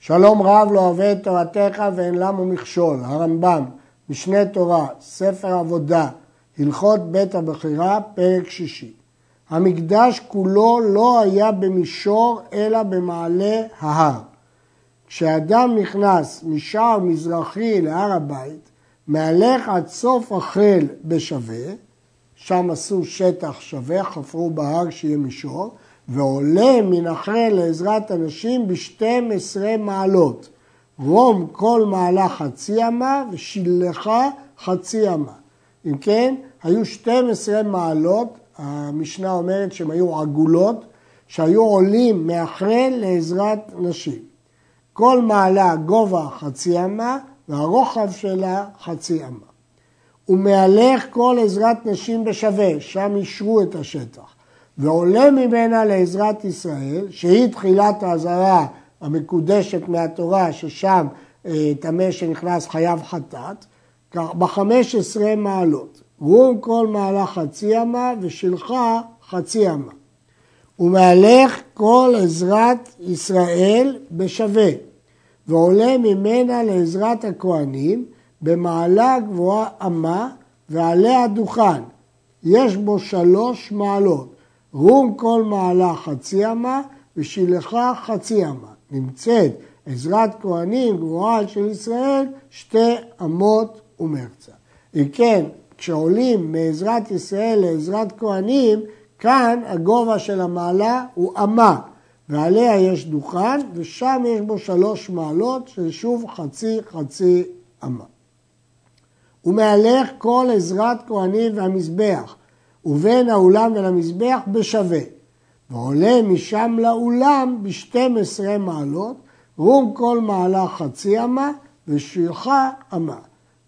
שלום רב לא אוהב את תורתך ואין למו מכשול, הרמב"ם, משנה תורה, ספר עבודה, הלכות בית הבחירה, פרק שישי. המקדש כולו לא היה במישור אלא במעלה ההר. כשאדם נכנס משער מזרחי להר הבית, מהלך עד סוף החל בשווה, שם עשו שטח שווה, חפרו בהר שיהיה מישור, ועולה מן לעזרת הנשים ב-12 מעלות. רום כל מעלה חצי אמה ושילחה חצי אמה. אם כן, היו 12 מעלות, המשנה אומרת שהן היו עגולות, שהיו עולים מהחל לעזרת נשים. כל מעלה גובה חצי אמה והרוחב שלה חצי אמה. ומהלך כל עזרת נשים בשווה, שם אישרו את השטח. ועולה ממנה לעזרת ישראל, שהיא תחילת האזהרה המקודשת מהתורה, ששם אה, טמא שנכנס חייב חטאת, בחמש עשרה מעלות. רום כל מעלה חצי אמה ושלחה חצי אמה. ומהלך כל עזרת ישראל בשווה, ועולה ממנה לעזרת הכהנים במעלה גבוהה אמה ועליה דוכן. יש בו שלוש מעלות, רום כל מעלה חצי אמה ושילחה חצי אמה. נמצאת עזרת כהנים גבוהה של ישראל שתי אמות ומרצה. אם כן, כשעולים מעזרת ישראל לעזרת כהנים, כאן הגובה של המעלה הוא אמה, ועליה יש דוכן, ושם יש בו שלוש מעלות של שוב חצי חצי אמה. ומהלך כל עזרת כהנים והמזבח, ובין האולם ולמזבח בשווה, ועולה משם לאולם ב-12 מעלות, רום כל מעלה חצי אמה ושילחה אמה,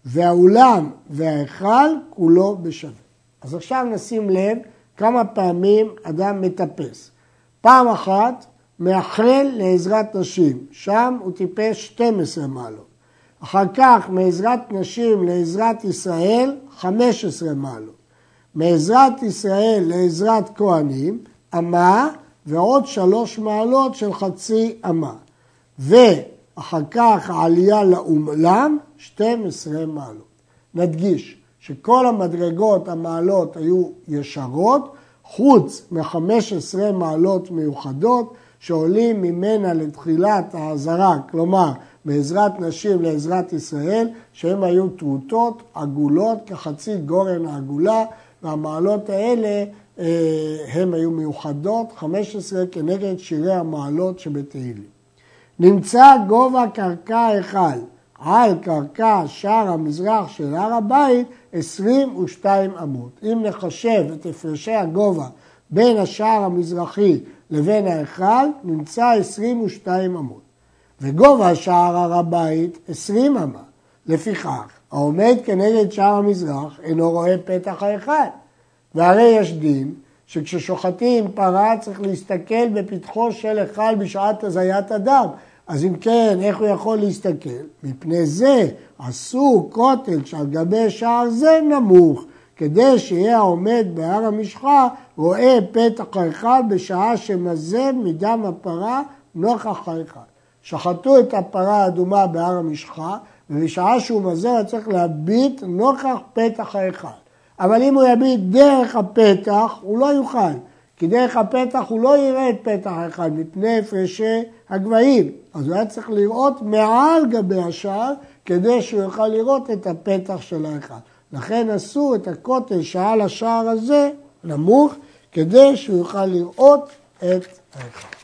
והאולם וההיכל כולו בשווה. אז עכשיו נשים לב כמה פעמים אדם מטפס. פעם אחת מאחל לעזרת נשים, שם הוא טיפס 12 מעלות. אחר כך מעזרת נשים לעזרת ישראל 15 מעלות. מעזרת ישראל לעזרת כהנים, אמה ועוד שלוש מעלות של חצי אמה. ואחר כך העלייה לאולם, 12 מעלות. נדגיש שכל המדרגות, המעלות, היו ישרות, חוץ מ-15 מעלות מיוחדות שעולים ממנה לתחילת האזהרה, כלומר מעזרת נשים לעזרת ישראל, שהן היו טרוטות, עגולות, כחצי גורן העגולה, והמעלות האלה אה, הן היו מיוחדות, 15 כנגד שירי המעלות שבתהילים. נמצא גובה קרקע היכל על קרקע שער המזרח של הר הבית 22 אמות. אם נחשב את הפרשי הגובה בין השער המזרחי לבין ההיכל, נמצא 22 אמות. וגובה שער הר הבית 20 אמה. לפיכך, העומד כנגד שער המזרח אינו רואה פתח ההיכל. והרי יש דין שכששוחטים פרה צריך להסתכל בפתחו של היכל בשעת הזיית אדם. אז אם כן, איך הוא יכול להסתכל? מפני זה עשו כותל שעל גבי שער זה נמוך, כדי שיהיה העומד בהר המשחה רואה פתח ההיכל בשעה שמזב מדם הפרה נוכח ההיכל. שחטו את הפרה האדומה בהר המשחה, ובשעה שהוא מזר צריך להביט נוכח פתח ההיכל. אבל אם הוא יביט דרך הפתח, הוא לא יוכל, כי דרך הפתח הוא לא יראה את פתח ההיכל מפני הפרשי הגבהים. אז הוא היה צריך לראות מעל גבי השער, כדי שהוא יוכל לראות את הפתח של ההיכל. לכן עשו את הכותל שעל השער הזה נמוך, כדי שהוא יוכל לראות את ההיכל.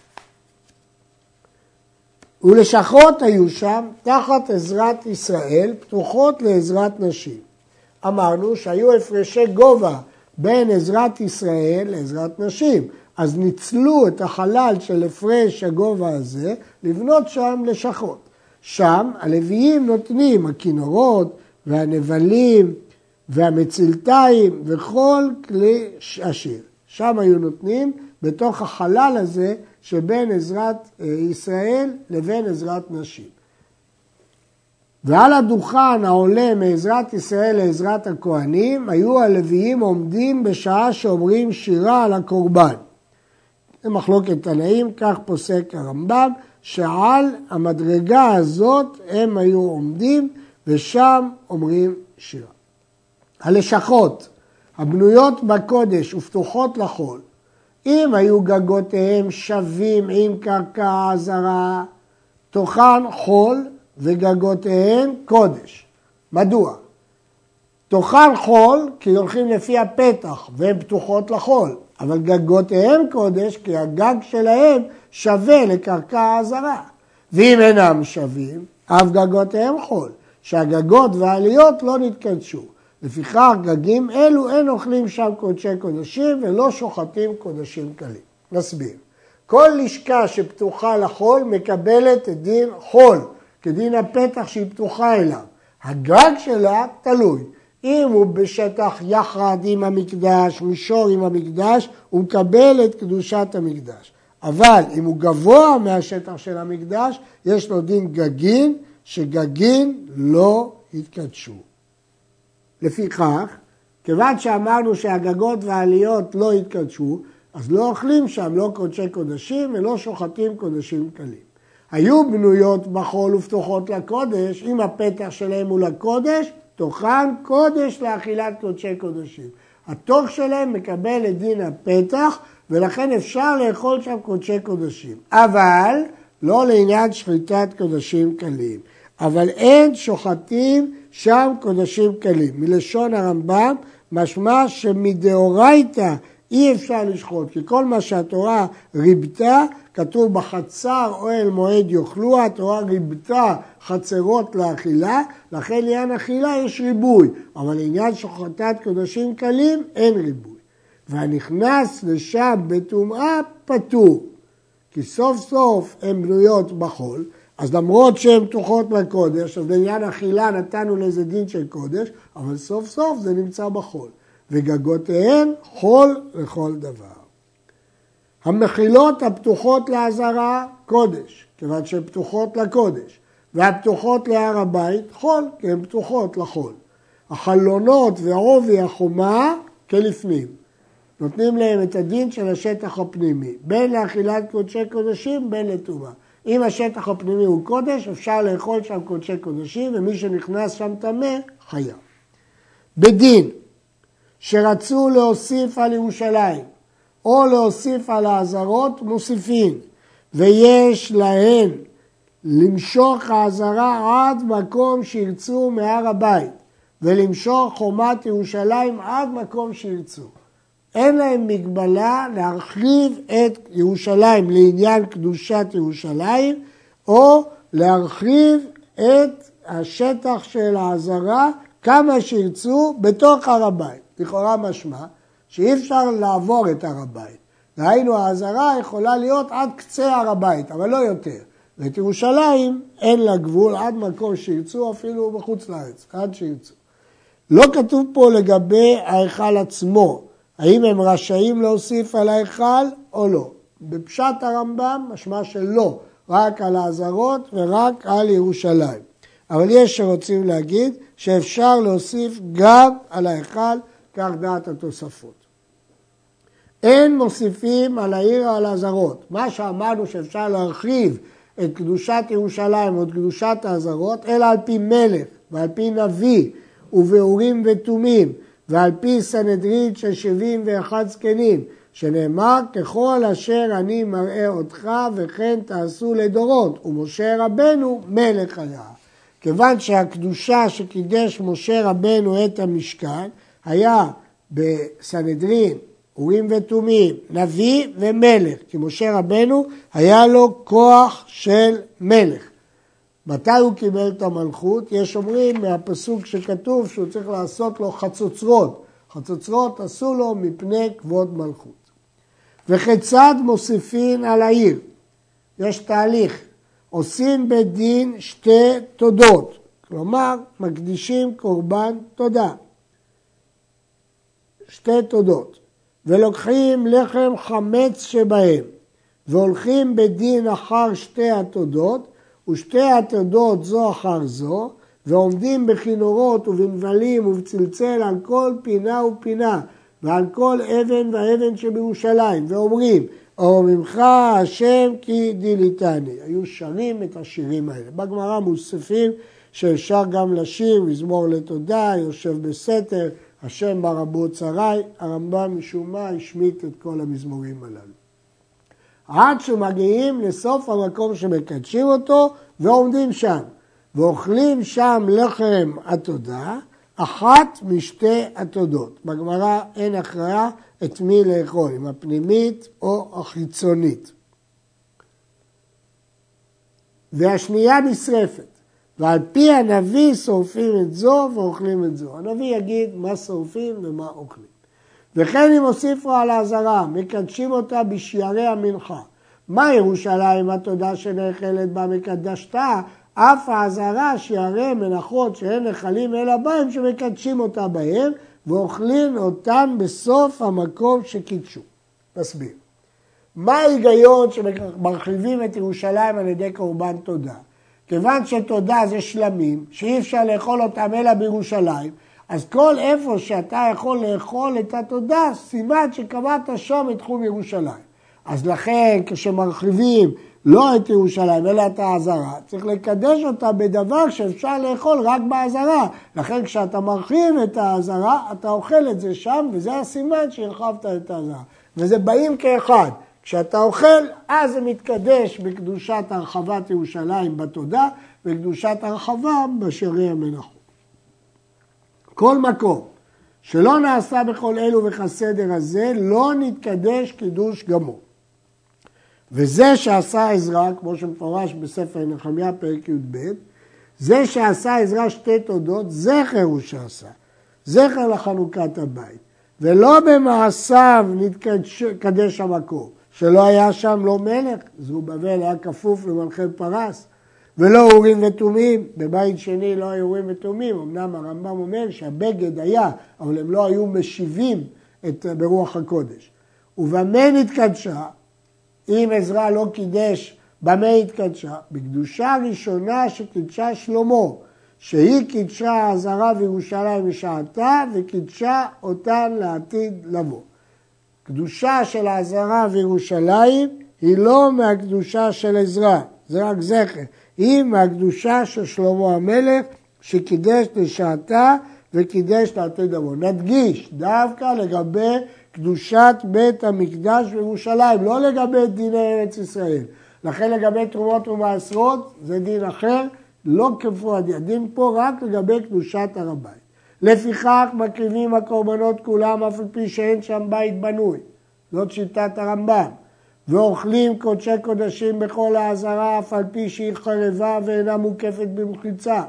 ולשכות היו שם תחת עזרת ישראל, פתוחות לעזרת נשים. אמרנו שהיו הפרשי גובה בין עזרת ישראל לעזרת נשים, אז ניצלו את החלל של הפרש הגובה הזה לבנות שם לשכות. שם הלוויים נותנים הכינורות והנבלים והמצלתיים וכל כלי השיר. שם היו נותנים בתוך החלל הזה שבין עזרת אה, ישראל לבין עזרת נשים. ועל הדוכן העולה מעזרת ישראל לעזרת הכהנים, היו הלוויים עומדים בשעה שאומרים שירה על הקורבן. זה מחלוקת תנאים, כך פוסק הרמב"ם, שעל המדרגה הזאת הם היו עומדים ושם אומרים שירה. הלשכות הבנויות בקודש ופתוחות לחול, אם היו גגותיהם שווים עם קרקע זרה, תוכן חול וגגותיהם קודש. מדוע? תוכן חול כי הולכים לפי הפתח והן פתוחות לחול, אבל גגותיהם קודש כי הגג שלהם שווה לקרקע הזרה. ואם אינם שווים, אף גגותיהם חול, שהגגות והעליות לא נתקדשו. לפיכך גגים אלו אין אוכלים שם קודשי קודשים ולא שוחטים קודשים קלים. נסביר. כל לשכה שפתוחה לחול מקבלת את דין חול, כדין הפתח שהיא פתוחה אליו. הגג שלה תלוי. אם הוא בשטח יחד עם המקדש, מישור עם המקדש, הוא מקבל את קדושת המקדש. אבל אם הוא גבוה מהשטח של המקדש, יש לו דין גגין, שגגין לא יתקדשו. לפיכך, כיוון שאמרנו שהגגות והעליות לא יתקדשו, אז לא אוכלים שם לא קודשי קודשים ולא שוחטים קודשים קלים. היו בנויות בחול ופתוחות לקודש, אם הפתח שלהם הוא לקודש, תוכן קודש לאכילת קודשי קודשים. התוך שלהם מקבל את דין הפתח, ולכן אפשר לאכול שם קודשי קודשים. אבל לא לעניין שחיטת קודשים קלים. אבל אין שוחטים שם קודשים קלים. מלשון הרמב"ם משמע שמדאורייתא אי אפשר לשחוט, כי כל מה שהתורה ריבתה, כתוב בחצר אוהל מועד יאכלו, התורה ריבתה חצרות לאכילה, לכן לעניין אכילה יש ריבוי, אבל לעניין שוחטת קודשים קלים אין ריבוי. והנכנס לשם בטומאה פטור, כי סוף סוף הן בנויות בחול, אז למרות שהן פתוחות בקודש, אז בעניין אכילה נתנו לזה דין של קודש, אבל סוף סוף זה נמצא בחול. וגגותיהן חול לכל דבר. המחילות הפתוחות לעזרה, קודש, כיוון שהן פתוחות לקודש, והפתוחות להר הבית, חול, כי הן פתוחות לחול. החלונות ועובי החומה כלפנים. נותנים להם את הדין של השטח הפנימי, בין לאכילת קודשי קודשים, בין לטומאה. אם השטח הפנימי הוא קודש, אפשר לאכול שם קודשי קודשים, ומי שנכנס שם טמא, חייב. בדין, שרצו להוסיף על ירושלים, או להוסיף על האזהרות, מוסיפים, ויש להן למשוך האזהרה עד מקום שירצו מהר הבית, ולמשוך חומת ירושלים עד מקום שירצו. אין להם מגבלה להרחיב את ירושלים לעניין קדושת ירושלים, או להרחיב את השטח של העזרה כמה שירצו בתוך הר הבית. לכאורה משמע שאי אפשר לעבור את הר הבית. דהיינו העזרה יכולה להיות עד קצה הר הבית, אבל לא יותר. ואת ירושלים אין לה גבול עד מקום שירצו, אפילו בחוץ לארץ, עד שירצו. לא כתוב פה לגבי ההיכל עצמו, האם הם רשאים להוסיף על ההיכל או לא. בפשט הרמב"ם משמע שלא, רק על האזהרות ורק על ירושלים. אבל יש שרוצים להגיד שאפשר להוסיף גם על ההיכל, כך דעת התוספות. אין מוסיפים על העיר על האזהרות. מה שאמרנו שאפשר להרחיב את קדושת ירושלים או את קדושת האזהרות, אלא על פי מלך ועל פי נביא ובאורים ותומים ועל פי סנהדרין של שבעים ואחד זקנים, שנאמר ככל אשר אני מראה אותך וכן תעשו לדורות, ומשה רבנו מלך היה. כיוון שהקדושה שקידש משה רבנו את המשכן היה בסנהדרין, אורים ותומים, נביא ומלך, כי משה רבנו היה לו כוח של מלך. מתי הוא קיבל את המלכות? יש אומרים מהפסוק שכתוב שהוא צריך לעשות לו חצוצרות. חצוצרות עשו לו מפני כבוד מלכות. וכיצד מוסיפין על העיר? יש תהליך. עושים בדין שתי תודות, כלומר מקדישים קורבן תודה. שתי תודות. ולוקחים לחם חמץ שבהם, והולכים בדין אחר שתי התודות, ושתי התודות זו אחר זו, ועומדים בכינורות ובנבלים ובצלצל על כל פינה ופינה, ועל כל אבן ואבן שבירושלים, ואומרים, או ממך השם כי דיליתני. היו שרים את השירים האלה. בגמרא מוספים שאפשר גם לשיר מזמור לתודה, יושב בסתר, השם ברבו צריי, הרמב"ם משום מה השמיט את כל המזמורים הללו. עד שמגיעים לסוף המקום שמקדשים אותו ועומדים שם, ואוכלים שם לחם התודה, אחת משתי התודות. בגמרא אין הכרעה את מי לאכול, אם הפנימית או החיצונית. והשנייה נשרפת, ועל פי הנביא שורפים את זו ואוכלים את זו. הנביא יגיד מה שורפים ומה אוכלים. וכן אם הוסיפו על האזהרה, מקדשים אותה בשיירי המנחה. מה ירושלים התודה שנאכלת בה מקדשתה? אף האזהרה שיערי מנחות שאין נחלים אלא בהם שמקדשים אותה בהם ואוכלים אותן בסוף המקום שקידשו. נסביר. מה ההיגיון שמרחיבים את ירושלים על ידי קורבן תודה? כיוון שתודה זה שלמים, שאי אפשר לאכול אותם אלא בירושלים, אז כל איפה שאתה יכול לאכול את התודה, סימן שקבעת שם את תחום ירושלים. אז לכן כשמרחיבים לא את ירושלים אלא את העזרה, צריך לקדש אותה בדבר שאפשר לאכול רק בעזרה. לכן כשאתה מרחיב את העזרה, אתה אוכל את זה שם, וזה הסימן שהרחבת את העזרה. וזה באים כאחד. כשאתה אוכל, אז זה מתקדש בקדושת הרחבת ירושלים בתודה, וקדושת הרחבה בשרי המנחות. כל מקום שלא נעשה בכל אלו וכסדר הזה, לא נתקדש קידוש גמור. וזה שעשה עזרא, כמו שמפורש בספר נחמיה פרק י"ב, זה שעשה עזרא שתי תודות, זכר הוא שעשה. זכר לחנוכת הבית. ולא במעשיו נתקדש המקום, שלא היה שם לא מלך, זרובבל היה כפוף למלכי פרס, ולא אורים ותומים, בבית שני לא היו אורים ותומים, אמנם הרמב"ם אומר שהבגד היה, אבל הם לא היו משיבים את, ברוח הקודש. ובמה נתקדשה? אם עזרא לא קידש, במה התקדשה? בקדושה הראשונה שקידשה שלמה, שהיא קידשה עזרה וירושלים בשעתה וקידשה אותן לעתיד לבוא. קדושה של העזרה וירושלים היא לא מהקדושה של עזרא, זה רק זכר, היא מהקדושה של שלמה המלך שקידש לשעתה וקידש לעתיד לבוא. נדגיש דווקא לגבי קדושת בית המקדש בירושלים, לא לגבי דיני ארץ ישראל. לכן לגבי תרומות ומעשרות זה דין אחר, לא כפועל הדין פה רק לגבי קדושת הר הבית. לפיכך מקריבים הקורבנות כולם אף על פי שאין שם בית בנוי. זאת שיטת הרמב"ם. ואוכלים קודשי קודשים בכל העזרה אף על פי שהיא חרבה ואינה מוקפת במחיצה.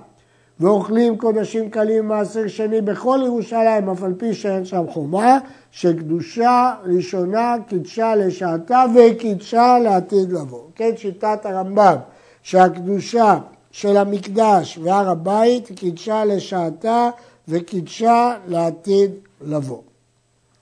ואוכלים קודשים קלים מעשר שני בכל ירושלים, אף על פי שאין שם חומה, שקדושה ראשונה קידשה לשעתה וקידשה לעתיד לבוא. כן, שיטת הרמב"ם, שהקדושה של המקדש והר הבית קידשה לשעתה וקידשה לעתיד לבוא.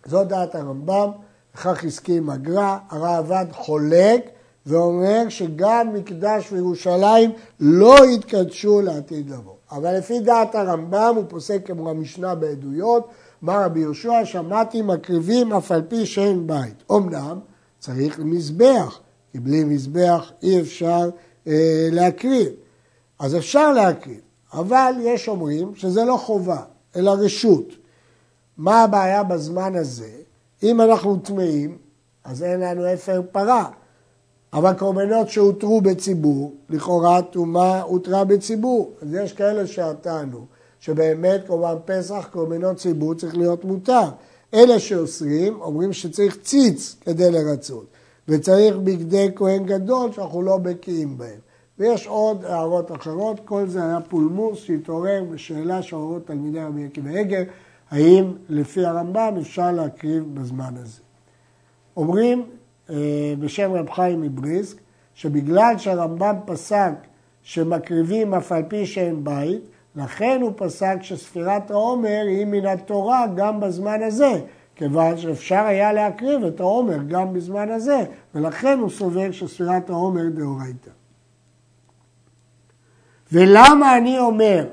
זו דעת הרמב"ם, וכך הסכים הגר"א, הראב"ד חולק ואומר שגם מקדש וירושלים לא יתקדשו לעתיד לבוא. אבל לפי דעת הרמב"ם הוא פוסק כמו המשנה בעדויות, אמר רבי יהושע, שמעתי מקריבים אף על פי שאין בית. אמנם צריך מזבח, כי בלי מזבח אי אפשר אה, להקריב. אז אפשר להקריב, אבל יש אומרים שזה לא חובה, אלא רשות. מה הבעיה בזמן הזה? אם אנחנו טמאים, אז אין לנו אפר פרה. אבל קורבנות שהותרו בציבור, לכאורה טומאה הותרה בציבור. אז יש כאלה שטענו שבאמת קורבן פסח, קורבנות ציבור צריך להיות מותר. אלה שאוסרים אומרים שצריך ציץ כדי לרצות, וצריך בגדי כהן גדול שאנחנו לא בקיאים בהם. ויש עוד הערות אחרות, כל זה היה פולמוס שהתעורר בשאלה שעוררות תלמידי רבי עקיבא עגר, האם לפי הרמב"ם אפשר להקריב בזמן הזה. אומרים אה, בשם רב חיים מבריסק, שבגלל שהרמב"ם פסק שמקריבים אף על פי שאין בית, לכן הוא פסק שספירת העומר היא מן התורה גם בזמן הזה, כיוון שאפשר היה להקריב את העומר גם בזמן הזה, ולכן הוא סובר שספירת העומר דאורייתא. ולמה אני אומר,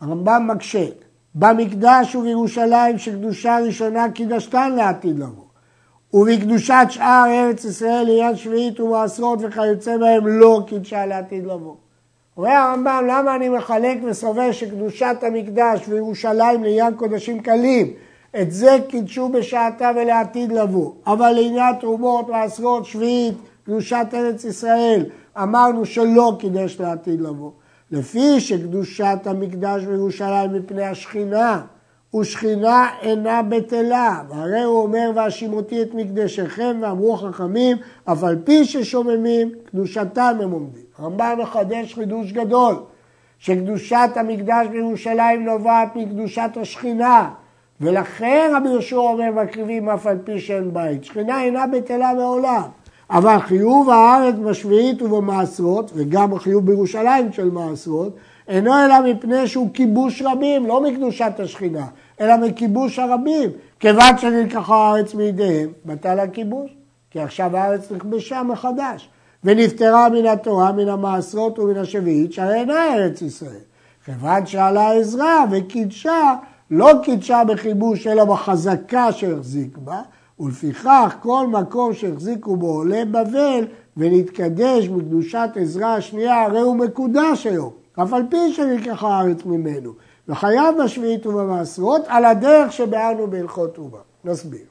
הרמב"ם מקשה, במקדש ובירושלים שקדושה ראשונה קידשתן לעתיד לבוא. ובקדושת שאר ארץ ישראל לעניין שביעית ומעשרות וכיוצא בהם לא קידשה לעתיד לבוא. אומר הרמב"ם, למה אני מחלק וסובר שקדושת המקדש וירושלים לעניין קודשים קלים, את זה קידשו בשעתה ולעתיד לבוא. אבל לעניין תרומות, מעשרות, שביעית, קדושת ארץ ישראל, אמרנו שלא קידש לעתיד לבוא. לפי שקדושת המקדש בירושלים מפני השכינה, ושכינה אינה בטלה. והרי הוא אומר, והשימותי את מקדשכם, ואמרו חכמים, אף על פי ששוממים, קדושתם הם עומדים. הרמב"ם מחדש חידוש גדול, שקדושת המקדש בירושלים נובעת מקדושת השכינה, ולכן רבי יהושע אומר, מקריבים אף על פי שאין בית. שכינה אינה בטלה מעולם. אבל חיוב הארץ בשביעית ובמעשרות, וגם החיוב בירושלים של מעשרות, אינו אלא מפני שהוא כיבוש רבים, לא מקדושת השכינה, אלא מכיבוש הרבים. כיוון שנלקחה הארץ מידיהם, בטל הכיבוש, כי עכשיו הארץ נכבשה מחדש. ונפטרה מן התורה, מן המעשרות ומן השביעית, שהרי אינה ארץ ישראל. כיוון שעלה עזרא וקידשה, לא קידשה בכיבוש אלא בחזקה שהחזיק בה, ולפיכך כל מקום שהחזיקו בו עולי בבל ונתקדש בקדושת עזרא השנייה, הרי הוא מקודש היום, אף על פי שנלקחה הארץ ממנו, וחייב בשביעית ובמעשרות על הדרך שבאנו בהלכות אומה. נסביר.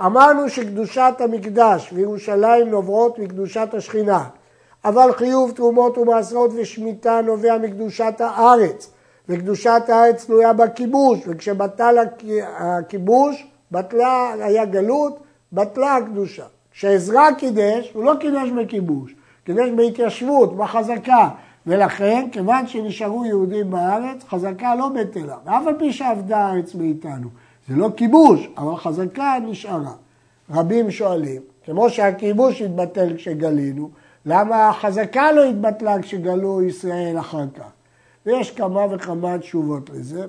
אמרנו שקדושת המקדש וירושלים נובעות מקדושת השכינה, אבל חיוב תרומות ומעשרות ושמיטה נובע מקדושת הארץ, וקדושת הארץ תלויה בכיבוש, וכשבטל הכיבוש בטלה, היה גלות, בטלה הקדושה. כשעזרא קידש, הוא לא קידש בכיבוש, קידש בהתיישבות, בחזקה. ולכן, כיוון שנשארו יהודים בארץ, חזקה לא בטלה. ואף על פי שעבדה הארץ מאיתנו. זה לא כיבוש, אבל חזקה נשארה. רבים שואלים, כמו שהכיבוש התבטל כשגלינו, למה החזקה לא התבטלה כשגלו ישראל אחר כך? ויש כמה וכמה תשובות לזה,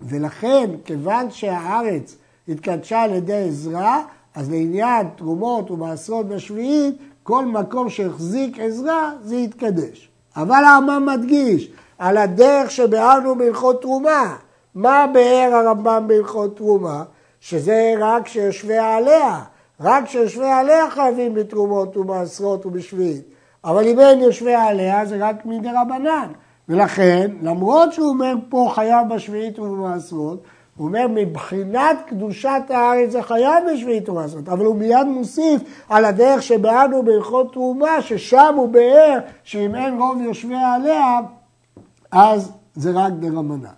ולכן, כיוון שהארץ התקדשה על ידי עזרא, אז לעניין תרומות ומעשרות בשביעית, כל מקום שהחזיק עזרא זה יתקדש. אבל הרמב"ם מדגיש, על הדרך שביארנו בהלכות תרומה. מה באר הרמב"ם בהלכות תרומה? שזה רק שיושבי עליה. רק שיושבי עליה חייבים בתרומות ומעשרות ובשביעית. אבל אם אין יושבי עליה זה רק מדי רבנן. ולכן, למרות שהוא אומר פה חייב בשביעית ובמעשרות, הוא אומר, מבחינת קדושת הארץ זה חייב בשביעית ומעשרות, אבל הוא מיד מוסיף על הדרך שבאנו בהלכות תרומה, ששם הוא באר שאם אין רוב יושביה עליה, אז זה רק דרמנה.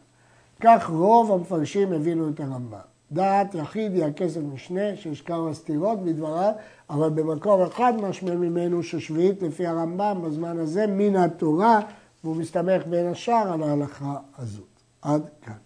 כך רוב המפרשים הבינו את הרמב"ם. דעת יחיד היא הכסף משנה, שיש כמה סתירות בדבריו, אבל במקום אחד משמע ממנו ששביעית לפי הרמב"ם בזמן הזה מן התורה, והוא מסתמך בין השאר על ההלכה הזאת. עד כאן.